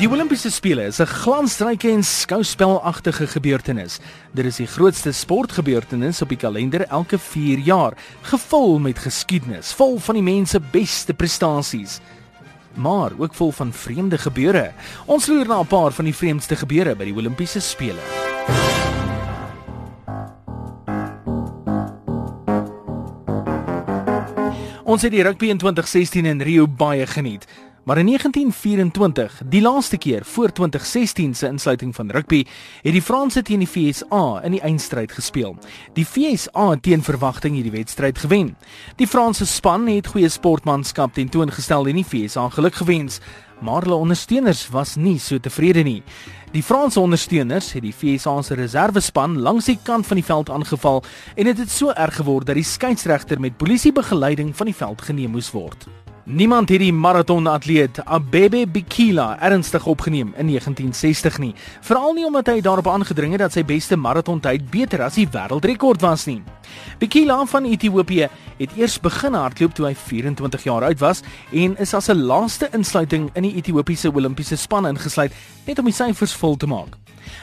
Die Olimpiese spele is 'n glansryke en skouspelagtige gebeurtenis. Dit is die grootste sportgebeurtenis op die kalender elke 4 jaar, gevul met geskiedenis, vol van die mense beste prestasies, maar ook vol van vreemde gebeure. Ons loer na 'n paar van die vreemdste gebeure by die Olimpiese spele. Ons het die rugby in 2016 in Rio baie geniet. Maar in 1924, die laaste keer voor 2016 se insluiting van rugby, het die Franse teen die FSA in die eindstryd gespeel. Die FSA het teen verwagting hierdie wedstryd gewen. Die Franse span het goeie sportmanskap tentoongestel en die FSA geluk gewens, maar hulle ondersteuners was nie so tevrede nie. Die Franse ondersteuners het die FSA se reservespan langs die kant van die veld aangeval en dit het, het so erg geword dat die skeieregter met polisiebegeleiding van die veld geneem moes word. Niemand het die maratonatleet Abebe Bikila ernstig opgeneem in 1960 nie, veral nie omdat hy daarop aangedring het dat sy beste maratontyd beter as die wêreldrekord was nie. Bikila van Ethiopië het eers begin hardloop toe hy 24 jaar oud was en is as 'n laaste insluiting in die Ethiopiese Olimpiese span ingesluit net om die syfers vol te maak.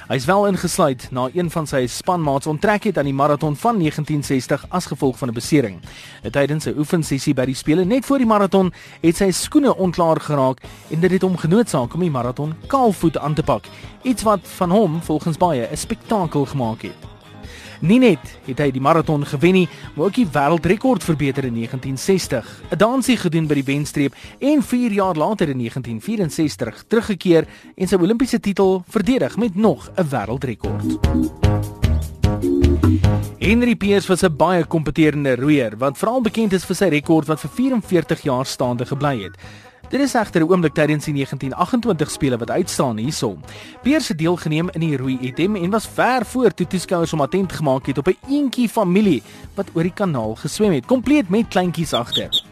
Hy is wel ingesluit na een van sy spanmaats onttrek het aan die maraton van 1960 as gevolg van 'n besering. Tydens sy oefensessie by die spele net voor die maraton het sy skoene onklaar geraak en dit het hom genoodsaak om die maraton kaalvoet aan te pak, iets wat van hom volgens baie 'n spektakel gemaak het. Nie net het hy die maraton gewen nie, maar ook die wêreldrekord verbeter in 1960. 'n Dansie gedoen by die wenstreep en 4 jaar later in 1964 teruggekeer en sy Olimpiese titel verdedig met nog 'n wêreldrekord. Henry Pierce was 'n baie kompeterende roeier wat veral bekend is vir sy rekord wat vir 44 jaar staande gebly het. Dit is egter 'n oomblik tydens die 1928 spele wat uitstaan hierso. Pierce het deelgeneem in die roei item en was ver voor toe toeskouers om attent gemaak het op 'n eentjie familie wat oor die kanaal geswem het, kompleet met kleintjies agter.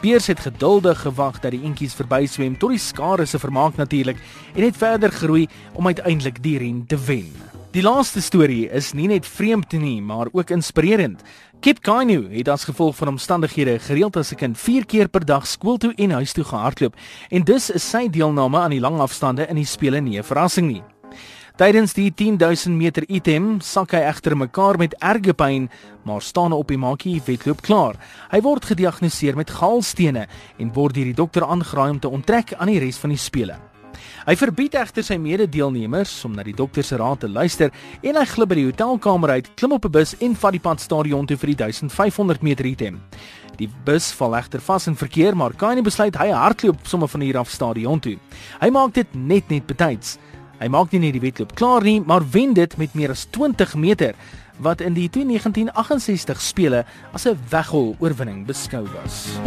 Pierce het geduldig gewag dat die eentjies verbyswem tot die skare se vermaak natuurlik en het verder geroei om uiteindelik die ren te wen. Die laaste storie is nie net vreemd nie, maar ook inspirerend. Kip Kainu het as gevolg van omstandighede gereeld as 'n kind 4 keer per dag skool toe en huis toe gehardloop en dus is sy deelname aan die lang afstande in die spele nie 'n verrassing nie. Tydens die 10000 meter item sak hy egter mekaar met erge pyn, maar staan op die maakie wedloop klaar. Hy word gediagnoseer met gaalstene en word deur die dokter aangeraai om te onttrek aan die res van die spele. Hy verbied egter sy mede-deelnemers om na die dokter se raad te luister en hy glip by die hotelkamer uit, klim op 'n bus en vat die pad stadion toe vir die 1500 meter item. Die bus val egter vas in verkeer, maar Kanye besluit hy hardloop sommer van hier af stadion toe. Hy maak dit net net betyds. Hy maak nie net die wedloop klaar nie, maar wen dit met meer as 20 meter wat in die 1968 spele as 'n weghol oorwinning beskou was.